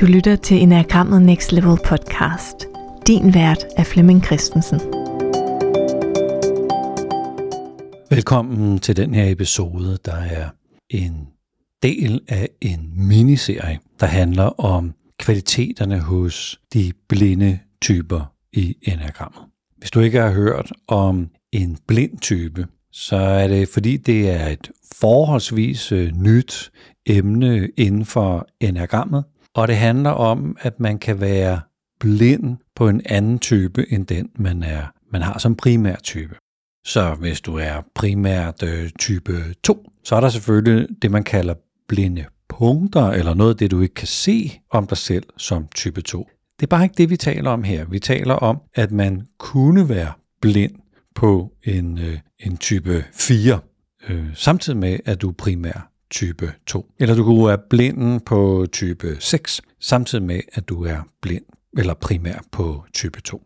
Du lytter til Enagrammet Next Level podcast. Din vært er Flemming Christensen. Velkommen til den her episode, der er en del af en miniserie, der handler om kvaliteterne hos de blinde typer i enagrammet. Hvis du ikke har hørt om en blind type, så er det fordi det er et forholdsvis øh, nyt emne inden for enagrammet, og det handler om, at man kan være blind på en anden type end den, man, er, man har som primær type. Så hvis du er primært øh, type 2, så er der selvfølgelig det, man kalder blinde punkter, eller noget af det, du ikke kan se om dig selv som type 2. Det er bare ikke det, vi taler om her. Vi taler om, at man kunne være blind på en, øh, en type 4, øh, samtidig med, at du er primær type 2. Eller du kunne være blind på type 6, samtidig med, at du er blind eller primær på type 2.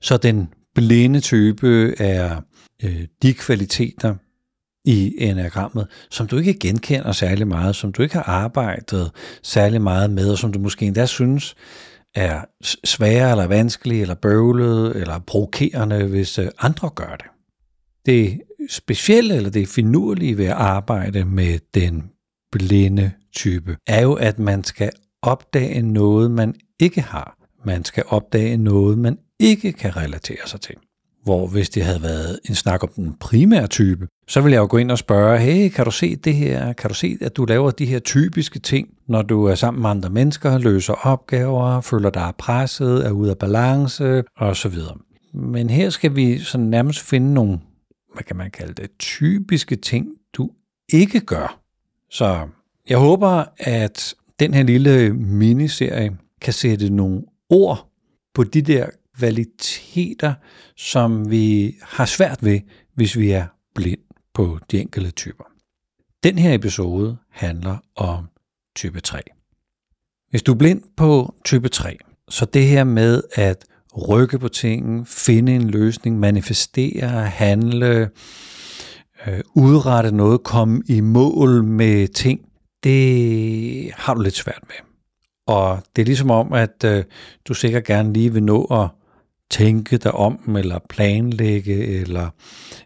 Så den blinde type er øh, de kvaliteter i enagrammet, som du ikke genkender særlig meget, som du ikke har arbejdet særlig meget med, og som du måske endda synes er svære eller vanskelige, eller bøvlede, eller provokerende, hvis øh, andre gør det. Det specielle eller det finurlige ved at arbejde med den blinde type, er jo, at man skal opdage noget, man ikke har. Man skal opdage noget, man ikke kan relatere sig til. Hvor hvis det havde været en snak om den primære type, så ville jeg jo gå ind og spørge, hey, kan du se det her? Kan du se, at du laver de her typiske ting, når du er sammen med andre mennesker, løser opgaver, føler dig presset, er ude af balance osv. Men her skal vi sådan nærmest finde nogle, hvad kan man kalde det, typiske ting, du ikke gør. Så jeg håber, at den her lille miniserie kan sætte nogle ord på de der kvaliteter, som vi har svært ved, hvis vi er blind på de enkelte typer. Den her episode handler om type 3. Hvis du er blind på type 3, så det her med at rykke på tingen, finde en løsning, manifestere, handle, øh, udrette noget, komme i mål med ting, det har du lidt svært med. Og det er ligesom om, at øh, du sikkert gerne lige vil nå at tænke dig om, eller planlægge, eller,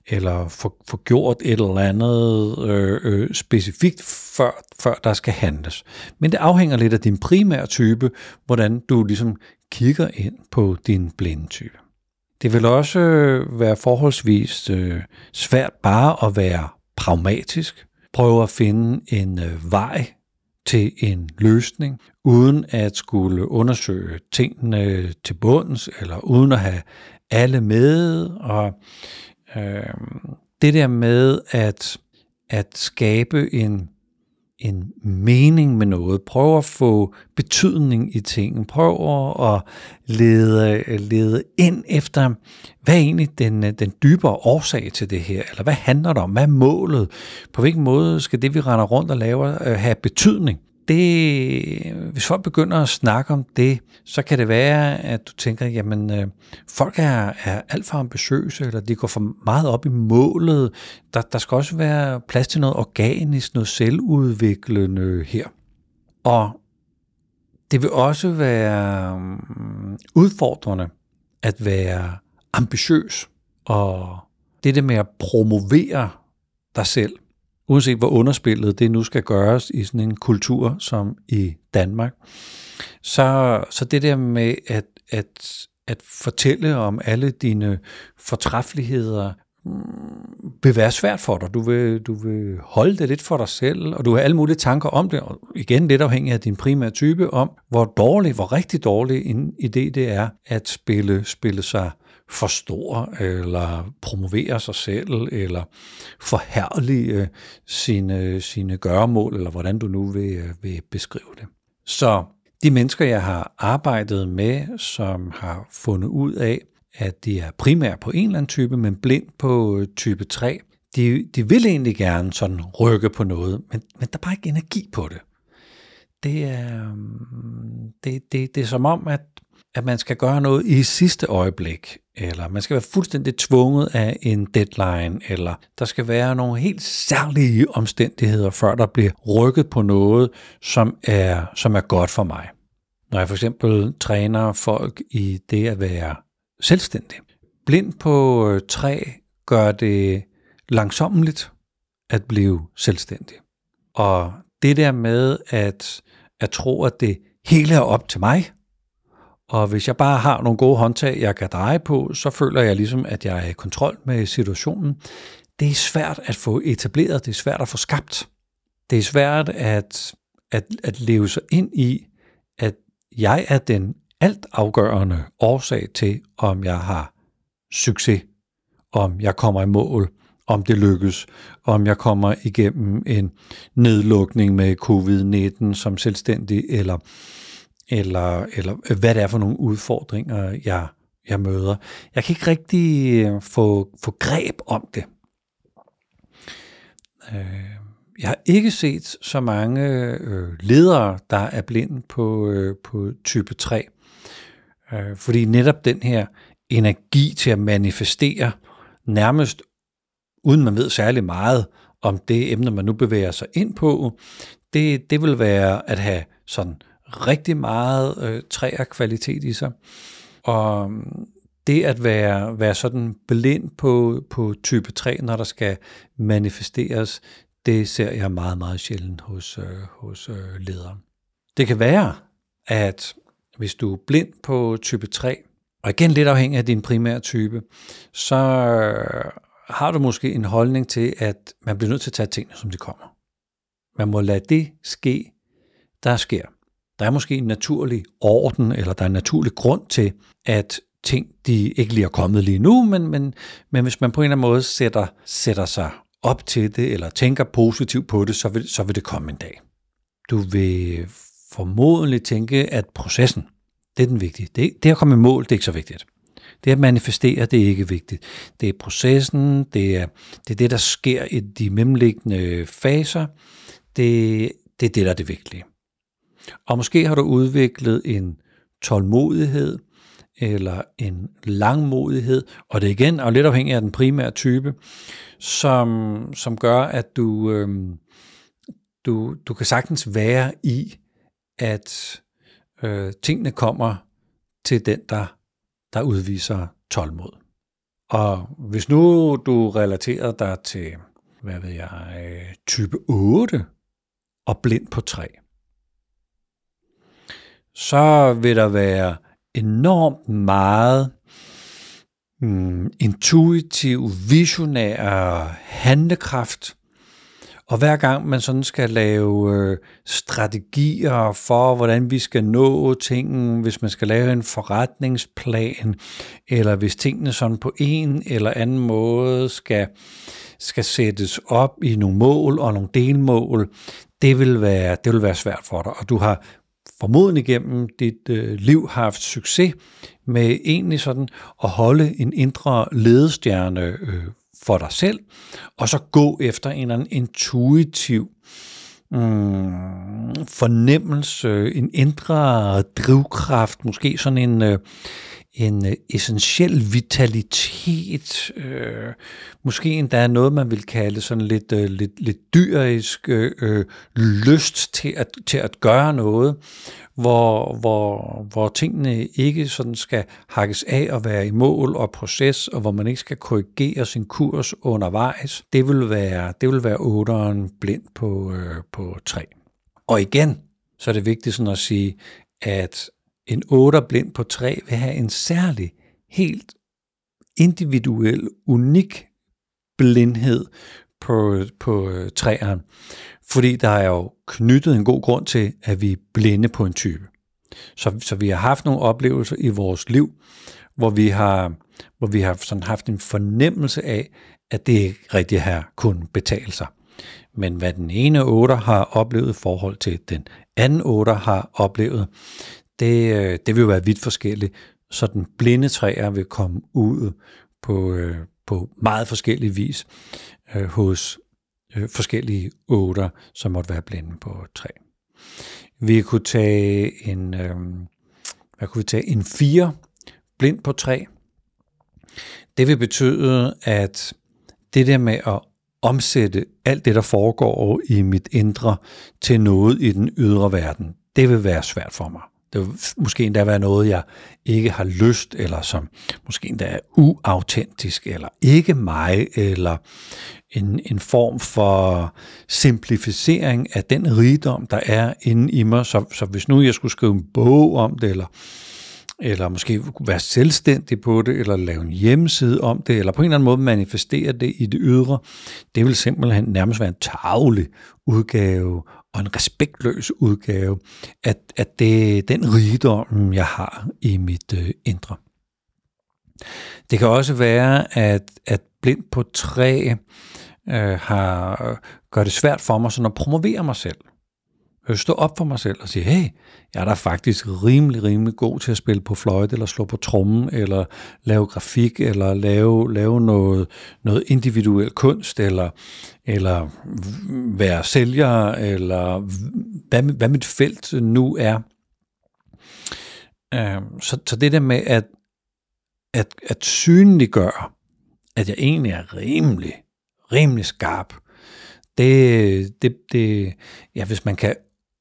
eller få, få gjort et eller andet øh, øh, specifikt, før, før der skal handles. Men det afhænger lidt af din primære type, hvordan du ligesom kigger ind på din blindetype. Det vil også være forholdsvis øh, svært bare at være pragmatisk, prøve at finde en øh, vej til en løsning, uden at skulle undersøge tingene til bunds, eller uden at have alle med. Og øh, det der med at, at skabe en en mening med noget. Prøv at få betydning i tingene. Prøv at lede, lede ind efter, hvad er egentlig den, den dybere årsag til det her? Eller hvad handler det om? Hvad er målet? På hvilken måde skal det, vi render rundt og laver, øh, have betydning? Det, hvis folk begynder at snakke om det, så kan det være, at du tænker, jamen øh, folk er, er alt for ambitiøse, eller de går for meget op i målet. Der, der skal også være plads til noget organisk, noget selvudviklende her. Og det vil også være øh, udfordrende at være ambitiøs, og det der med at promovere dig selv, uanset hvor underspillet det nu skal gøres i sådan en kultur som i Danmark. Så, så det der med at, at, at fortælle om alle dine fortræffeligheder, mm, vil være svært for dig. Du vil, du vil holde det lidt for dig selv, og du har alle mulige tanker om det. Og igen lidt afhængig af din primære type, om hvor dårlig, hvor rigtig dårlig en idé det er at spille, spille sig forstår eller promovere sig selv, eller forhærlige sine, sine gøremål, eller hvordan du nu vil, vil beskrive det. Så de mennesker, jeg har arbejdet med, som har fundet ud af, at de er primært på en eller anden type, men blind på øh, type 3, de, de vil egentlig gerne sådan rykke på noget, men, men der er bare ikke energi på det. Det er, mm, det, det, det er som om, at at man skal gøre noget i sidste øjeblik, eller man skal være fuldstændig tvunget af en deadline, eller der skal være nogle helt særlige omstændigheder, før der bliver rykket på noget, som er, som er godt for mig. når jeg for eksempel træner folk i det at være selvstændig. Blind på øh, træ gør det langsommeligt at blive selvstændig. Og det der med at, at tro, at det hele er op til mig, og hvis jeg bare har nogle gode håndtag, jeg kan dreje på, så føler jeg ligesom, at jeg er i kontrol med situationen. Det er svært at få etableret, det er svært at få skabt. Det er svært at, at, at leve sig ind i, at jeg er den alt afgørende årsag til, om jeg har succes, om jeg kommer i mål, om det lykkes, om jeg kommer igennem en nedlukning med covid-19 som selvstændig, eller, eller, eller øh, hvad det er for nogle udfordringer, jeg, jeg møder. Jeg kan ikke rigtig øh, få, få greb om det. Øh, jeg har ikke set så mange ledere, der er blind på, på type 3. fordi netop den her energi til at manifestere nærmest uden man ved særlig meget om det emne, man nu bevæger sig ind på, det, det vil være at have sådan rigtig meget øh, træer kvalitet i sig. Og mm, det at være, være sådan blind på, på type 3, når der skal manifesteres, det ser jeg meget, meget sjældent hos, øh, hos øh, ledere. Det kan være, at hvis du er blind på type 3, og igen lidt afhængig af din primære type, så øh, har du måske en holdning til, at man bliver nødt til at tage tingene, som de kommer. Man må lade det ske, der sker. Der er måske en naturlig orden, eller der er en naturlig grund til, at ting de ikke lige er kommet lige nu, men, men, men hvis man på en eller anden måde sætter, sætter sig op til det, eller tænker positivt på det, så vil, så vil det komme en dag. Du vil formodentlig tænke, at processen, det er den vigtige. Det, det at komme i mål, det er ikke så vigtigt. Det at manifestere, det er ikke vigtigt. Det er processen, det er det, er det der sker i de mellemliggende faser. Det, det er det, der er det vigtige. Og måske har du udviklet en tålmodighed, eller en langmodighed, og det er igen og lidt afhængig af den primære type, som, som gør, at du, øhm, du, du kan sagtens være i, at øh, tingene kommer til den, der der udviser tålmod. Og hvis nu du relaterer dig til, hvad ved jeg, øh, type 8 og blind på 3, så vil der være enormt meget mm, intuitiv, visionær handlekraft og hver gang man sådan skal lave øh, strategier for, hvordan vi skal nå tingene, hvis man skal lave en forretningsplan, eller hvis tingene sådan på en eller anden måde skal, skal sættes op i nogle mål og nogle delmål, det vil være, det vil være svært for dig. Og du har formodentlig gennem dit øh, liv haft succes med egentlig sådan at holde en indre ledestjerne øh, for dig selv, og så gå efter en eller anden intuitiv mm, fornemmelse, en indre drivkraft, måske sådan en, øh, en øh, essentiel vitalitet, øh, måske endda noget, man vil kalde sådan lidt, øh, lidt, lidt dyrisk øh, øh, lyst til at, til at gøre noget, hvor, hvor, hvor tingene ikke sådan skal hakkes af og være i mål og proces, og hvor man ikke skal korrigere sin kurs undervejs. Det vil være, det vil være otteren blind på, øh, på tre. Og igen, så er det vigtigt sådan at sige, at en 8 blind på 3 vil have en særlig, helt individuel, unik blindhed på, på øh, træerne. Fordi der er jo knyttet en god grund til, at vi er blinde på en type. Så, så vi har haft nogle oplevelser i vores liv, hvor vi har, hvor vi har sådan haft en fornemmelse af, at det ikke rigtig har kun betale sig. Men hvad den ene otter har oplevet i forhold til den anden otter har oplevet, det, øh, det vil være vidt forskelligt. Så den blinde træer vil komme ud på, øh, på meget forskellig vis øh, hos øh, forskellige otter, som måtte være blinde på træ. Vi kunne tage en, øh, hvad kunne vi tage, en fire blind på træ. Det vil betyde, at det der med at omsætte alt det, der foregår i mit indre, til noget i den ydre verden, det vil være svært for mig det vil måske endda være noget, jeg ikke har lyst, eller som måske endda er uautentisk, eller ikke mig, eller en, en form for simplificering af den rigdom, der er inde i mig. Så, så hvis nu jeg skulle skrive en bog om det, eller eller måske være selvstændig på det, eller lave en hjemmeside om det, eller på en eller anden måde manifestere det i det ydre, det vil simpelthen nærmest være en tavlig udgave og en respektløs udgave at, at det er den rigdom, jeg har i mit øh, indre. Det kan også være, at, at blind på træ øh, har, gør det svært for mig sådan at promovere mig selv Øh, stå op for mig selv og sige, hey, jeg er da faktisk rimelig, rimelig god til at spille på fløjte, eller slå på trommen, eller lave grafik, eller lave, lave noget, noget individuel kunst, eller, eller være sælger, eller hvad, hvad mit felt nu er. Øh, så, så det der med at, at, at synliggøre, at jeg egentlig er rimelig, rimelig skarp, det, det, det, ja, hvis man kan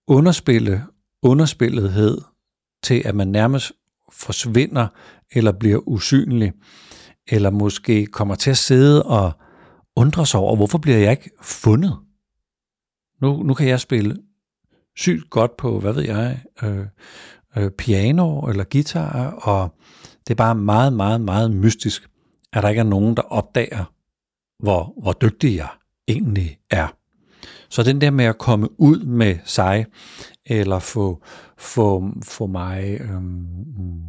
underspille underspillethed til, at man nærmest forsvinder eller bliver usynlig, eller måske kommer til at sidde og undre sig over, hvorfor bliver jeg ikke fundet? Nu, nu kan jeg spille sygt godt på, hvad ved jeg, øh, øh, piano eller guitar, og det er bare meget, meget, meget mystisk, at der ikke er nogen, der opdager, hvor, hvor dygtig jeg egentlig er. Så den der med at komme ud med sig, eller få, få, få mig øhm,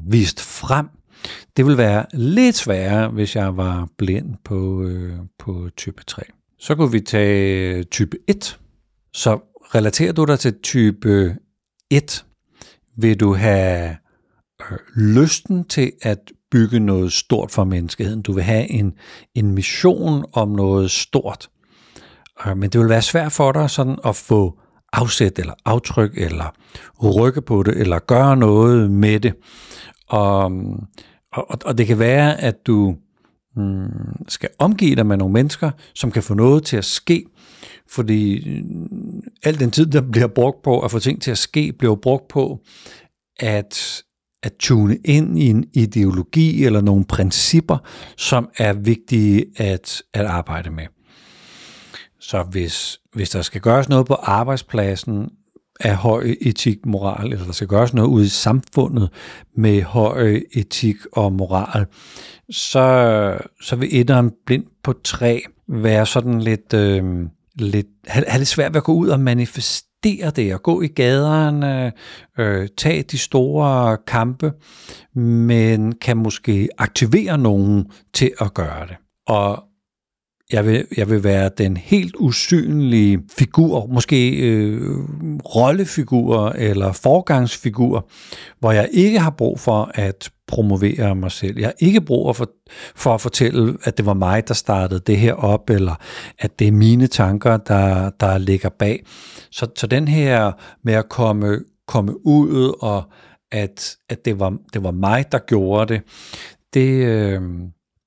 vist frem, det vil være lidt sværere, hvis jeg var blind på, øh, på type 3. Så kunne vi tage øh, type 1. Så relaterer du dig til type øh, 1, vil du have øh, lysten til at bygge noget stort for menneskeheden. Du vil have en, en mission om noget stort. Øh, men det vil være svært for dig sådan at få afsæt eller aftryk eller rykke på det eller gøre noget med det. Og, og, og det kan være, at du mm, skal omgive dig med nogle mennesker, som kan få noget til at ske, fordi mm, al den tid, der bliver brugt på at få ting til at ske, bliver brugt på at, at tune ind i en ideologi eller nogle principper, som er vigtige at, at arbejde med. Så hvis, hvis der skal gøres noget på arbejdspladsen af høj etik, moral, eller der skal gøres noget ude i samfundet med høj etik og moral, så, så vil etteren blind på træ være sådan lidt, øh, lidt have, have lidt svært ved at gå ud og manifestere det, og gå i gaderne, øh, tage de store kampe, men kan måske aktivere nogen til at gøre det. Og jeg vil, jeg vil være den helt usynlige figur, måske øh, rollefigur eller forgangsfigur, hvor jeg ikke har brug for at promovere mig selv. Jeg har ikke brug for, for at fortælle, at det var mig, der startede det her op, eller at det er mine tanker, der, der ligger bag. Så, så den her med at komme, komme ud, og at, at det, var, det var mig, der gjorde det, det, øh,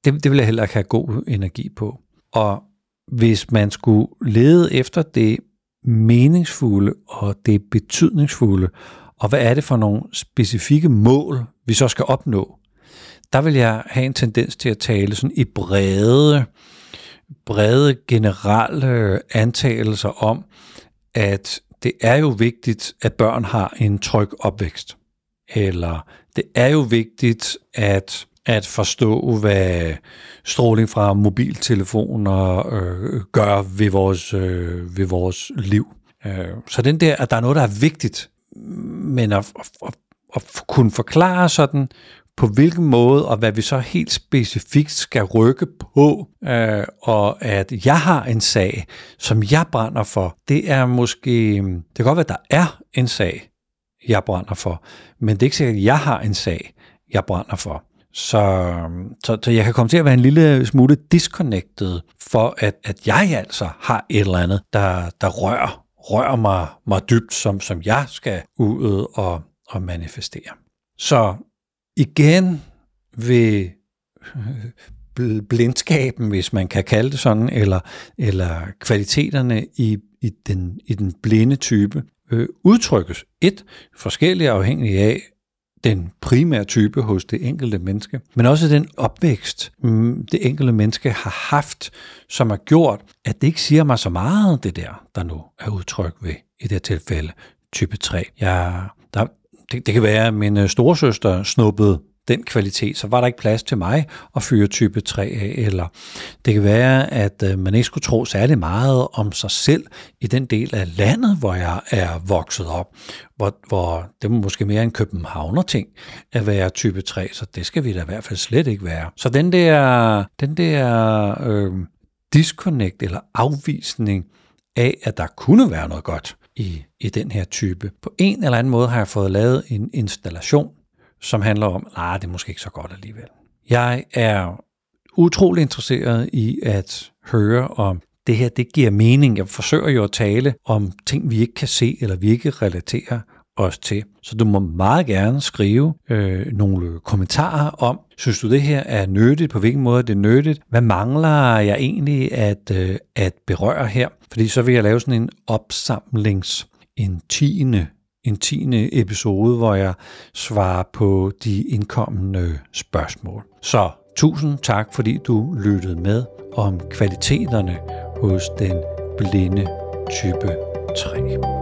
det, det vil jeg heller ikke have god energi på. Og hvis man skulle lede efter det meningsfulde og det betydningsfulde, og hvad er det for nogle specifikke mål, vi så skal opnå, der vil jeg have en tendens til at tale sådan i brede, brede generelle antagelser om, at det er jo vigtigt, at børn har en tryg opvækst. Eller det er jo vigtigt, at at forstå, hvad stråling fra mobiltelefoner øh, gør ved vores, øh, ved vores liv. Øh, så den der, at der er noget, der er vigtigt, men at, at, at kunne forklare sådan, på hvilken måde, og hvad vi så helt specifikt skal rykke på, øh, og at jeg har en sag, som jeg brænder for, det er måske, det kan godt være, at der er en sag, jeg brænder for, men det er ikke sikkert, at jeg har en sag, jeg brænder for. Så, så, så jeg kan komme til at være en lille smule disconnected for, at, at jeg altså har et eller andet, der, der rører, rører mig, mig dybt, som, som jeg skal ud og, og manifestere. Så igen vil blindskaben, hvis man kan kalde det sådan, eller, eller kvaliteterne i, i, den, i den blinde type, øh, udtrykkes. Et, forskelligt afhængig af den primære type hos det enkelte menneske, men også den opvækst, mm, det enkelte menneske har haft, som har gjort, at det ikke siger mig så meget, det der, der nu er udtryk ved i det her tilfælde type 3. Jeg, der, det, det kan være, at min øh, storesøster snuppede den kvalitet, så var der ikke plads til mig at fyre type 3 af, eller det kan være, at øh, man ikke skulle tro særlig meget om sig selv i den del af landet, hvor jeg er vokset op, hvor, hvor det er måske mere en københavner ting at være type 3, så det skal vi da i hvert fald slet ikke være. Så den der, den der øh, disconnect eller afvisning af, at der kunne være noget godt i, i den her type. På en eller anden måde har jeg fået lavet en installation, som handler om, nej, det er måske ikke så godt alligevel. Jeg er utrolig interesseret i at høre om det her, det giver mening. Jeg forsøger jo at tale om ting, vi ikke kan se, eller vi ikke relaterer os til. Så du må meget gerne skrive øh, nogle kommentarer om, synes du det her er nyttigt, på hvilken måde det er nyttigt, hvad mangler jeg egentlig at, øh, at berøre her? Fordi så vil jeg lave sådan en opsamlings, en tiende en tiende episode, hvor jeg svarer på de indkommende spørgsmål. Så tusind tak, fordi du lyttede med om kvaliteterne hos den blinde type 3.